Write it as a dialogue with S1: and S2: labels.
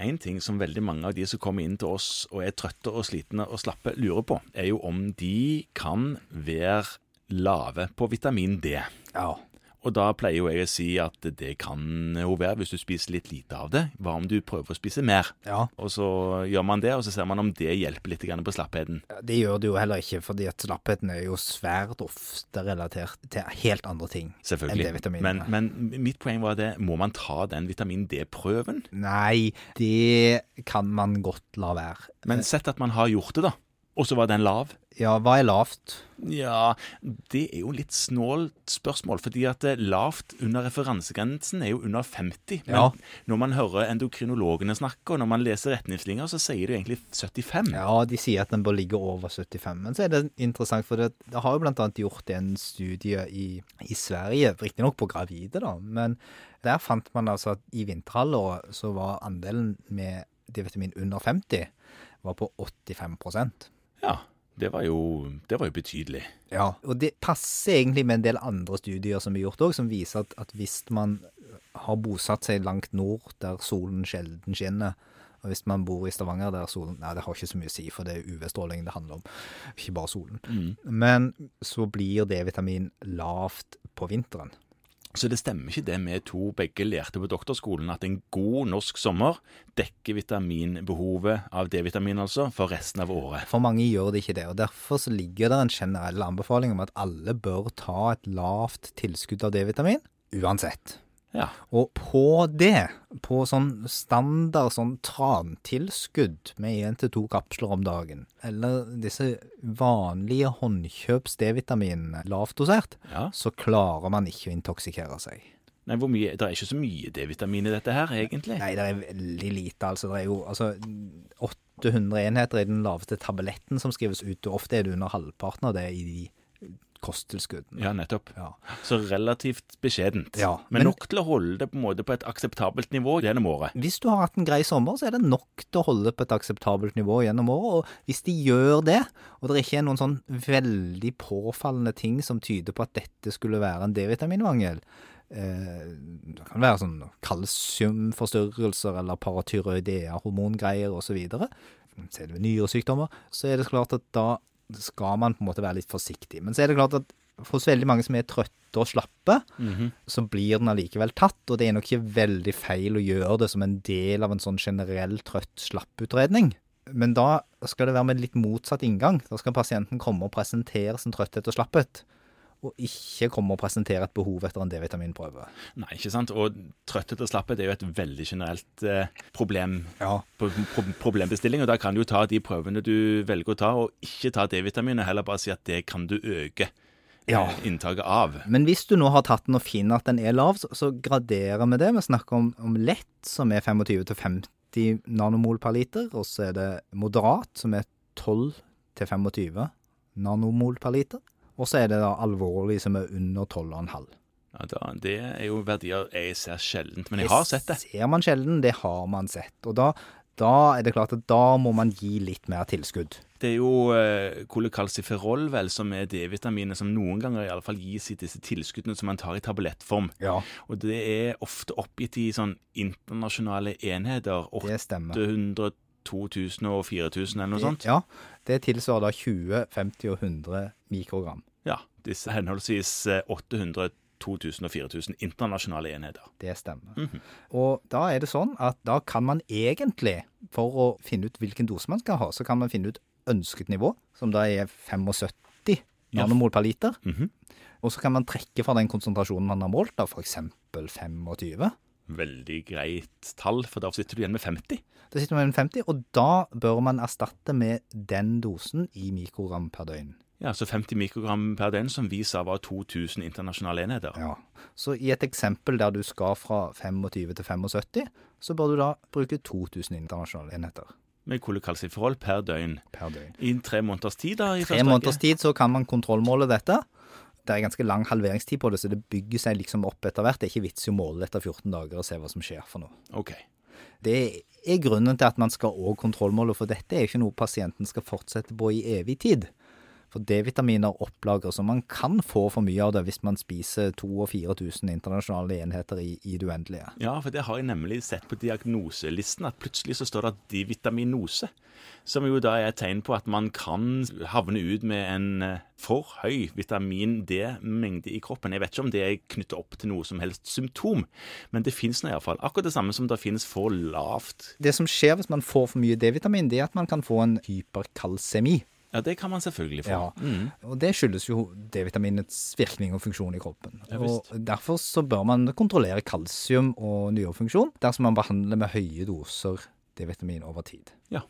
S1: En ting som veldig mange av de som kommer inn til oss og er trøtte og slitne og slappe, lurer på, er jo om de kan være lave på vitamin D.
S2: Ja.
S1: Og da pleier jo jeg å si at det kan jo være hvis du spiser litt lite av det. Hva om du prøver å spise mer?
S2: ja.
S1: Og så gjør man det, og så ser man om det hjelper litt på slappheten.
S2: Det gjør det jo heller ikke, fordi at slappheten er jo svært ofte relatert til helt andre ting enn D-vitaminene.
S1: Men, men mitt poeng var det, må man ta den vitamin D-prøven?
S2: Nei, det kan man godt la være.
S1: Men sett at man har gjort det, da. Og så var den lav.
S2: Ja, hva er lavt?
S1: Ja, det er jo litt snålt spørsmål, fordi at lavt under referansegrensen er jo under 50. Men
S2: Ja.
S1: når man hører endokrinologene snakke, og når man leser retningslinjer, så sier jo egentlig 75.
S2: Ja, de sier at den bør ligge over 75. Men så er det interessant, for det, det har jo annet gjort en studie i, i Sverige, riktignok på gravide, da, men der fant man altså at i vinterhalvåret så var andelen med D-vitamin under 50 var på 85
S1: Ja, det var jo, det var jo betydelig.
S2: Ja, og det passer egentlig med en del andre studier som er gjort òg, som viser at, at hvis man har bosatt seg langt nord, der solen sjelden skinner, og hvis man bor i Stavanger der solen Nei, det har ikke så mye å si, for det er UV-stråling det handler om, ikke bare solen. Men så blir D-vitamin lavt på vinteren.
S1: Så det stemmer ikke det vi to begge lærte på doktorskolen, at en god norsk sommer dekker vitaminbehovet av D-vitamin altså, for resten av året.
S2: For mange gjør det ikke det, og derfor så ligger det en generell anbefaling om at alle bør ta et lavt tilskudd av D-vitamin uansett.
S1: Ja.
S2: Og på det, på sånn standard sånn trantilskudd med én til to kapsler om dagen, eller disse vanlige håndkjøps D-vitaminene lavt dosert,
S1: ja.
S2: så klarer man ikke å intoksikere seg.
S1: Nei, hvor mye, Det er ikke så mye D-vitamin i dette her, egentlig.
S2: Nei, det er veldig lite, altså. Det er jo altså 800 enheter i den laveste tabletten som skrives ut, og ofte er det under halvparten av det i de kosttilskuddene.
S1: Ja, nettopp.
S2: Ja.
S1: Så relativt beskjedent.
S2: Ja,
S1: men,
S2: men-
S1: nok til å holde det på en måte på et akseptabelt nivå gjennom året.
S2: Hvis du har hatt en grei sommer, så er det nok til å holde på et akseptabelt nivå gjennom året. Og hvis de gjør det, og det ikke er noen sånn veldig påfallende ting som tyder på at dette skulle være en D-vitaminmangel, eh, det kan være sånn kalsiumforstyrrelser eller paratyroidea, hormongreier osv., ved nyresykdommer, så er det klart at da skal man på en måte være litt forsiktig. Men så er det klart at hos veldig mange som er trøtte og slappe, så blir den allikevel tatt, og det er nok ikke veldig feil å gjøre det som en del av en sånn generell trøtt-slapp-utredning. Men da skal det være med litt motsatt inngang. Da skal pasienten komme og presentere sin trøtthet og slapphet, og ikke komme og presentere et behov etter en D-vitaminprøve.
S1: Nei, ikke sant? Og trøtthet og slapphet er jo et veldig generelt eh, problem
S2: Ja.
S1: pro problembestilling, og da kan du jo ta de prøvene du velger å ta, og ikke ta D-vitamin, og heller bare si at det kan du øke
S2: Ja.
S1: eh, inntaket av.
S2: Men hvis du nå har tatt den og finner at den er lav, så, så graderer vi det. Vi snakker om, om lett, som er 25-50 nanomol per liter, og så er det moderat, som er 12-25 nanomol per liter. Og så er det da alvorlig, som er under 12,5.
S1: Ja, da, det er jo verdier jeg ser sjeldent, men jeg har sett det.
S2: Ser man sjelden, det har man sett. Og da, da er det klart at da må man gi litt mer tilskudd.
S1: Det er jo eh, kolekalsiferol vel, som er D-vitaminet som noen ganger i alle fall gis i disse tilskuddene som man tar i tablettform.
S2: Ja,
S1: Og det er ofte oppgitt i sånn internasjonale enheter.
S2: det stemmer.
S1: 800, 2000 og 4000 eller noe sånt.
S2: Ja, det tilsvarer da 20, 50 og 100 mikrogram.
S1: Ja, disse henholdsvis eh, 800, 2000 og 4000 internasjonale enheter.
S2: Det stemmer.
S1: Mhm.
S2: Og da er det sånn at da kan man egentlig, for å finne ut hvilken dose man skal ha, så kan man finne ut ønsket nivå, som da er 75
S1: Ja.
S2: nanomol per liter.
S1: Mhm.
S2: Og så kan man trekke fra den konsentrasjonen man har målt, da f.eks. 25.
S1: Veldig greit tall, for da sitter du igjen med 50.
S2: Da sitter man med 50, og da bør man erstatte med den dosen i mikrogram per døgn.
S1: Ja, Så 50 mikrogram per døgn, som vi sa var 2000 internasjonale enheter.
S2: Ja. Så i et eksempel der du skal fra 25 til 75, så bør du da bruke 2000 internasjonale enheter
S1: Med kolekalsiforhold per døgn.
S2: per døgn.
S1: I tre måneders tid, da? i
S2: tre måneders tid så kan man kontrollmåle dette. Det er ganske lang halveringstid på det, så det bygger seg liksom opp etter hvert. Det er ikke vits i å måle etter 14 dager og se hva som skjer for noe.
S1: Ok.
S2: Det er grunnen til at man skal òg kontrollmåle, for dette er ikke noe pasienten skal fortsette på i evig tid. For D-vitaminer opplagres, og man kan få for mye av det hvis man spiser 2000 og 4000 internasjonale enheter i, i det uendelige.
S1: Ja, for det har jeg nemlig sett på diagnoselisten, at plutselig så står det D-vitaminose. Som jo da er et tegn på at man kan havne ut med en eh, for høy vitamin D-mengde i kroppen. Jeg vet ikke om det er knyttet opp til noe som helst symptom, men det fins nå iallfall. Akkurat det samme som det finnes for lavt.
S2: Det som skjer hvis man får for mye D-vitamin, det er at man kan få en hyperkalsemi.
S1: Ja, det kan man selvfølgelig få.
S2: Ja.
S1: Mm.
S2: Og det skyldes jo D-vitaminets virkning og funksjon i kroppen.
S1: Ja,
S2: og. Derfor så bør man kontrollere kalsium og nyrefunksjon dersom man behandler med høye doser D-vitamin over tid.
S1: Ja.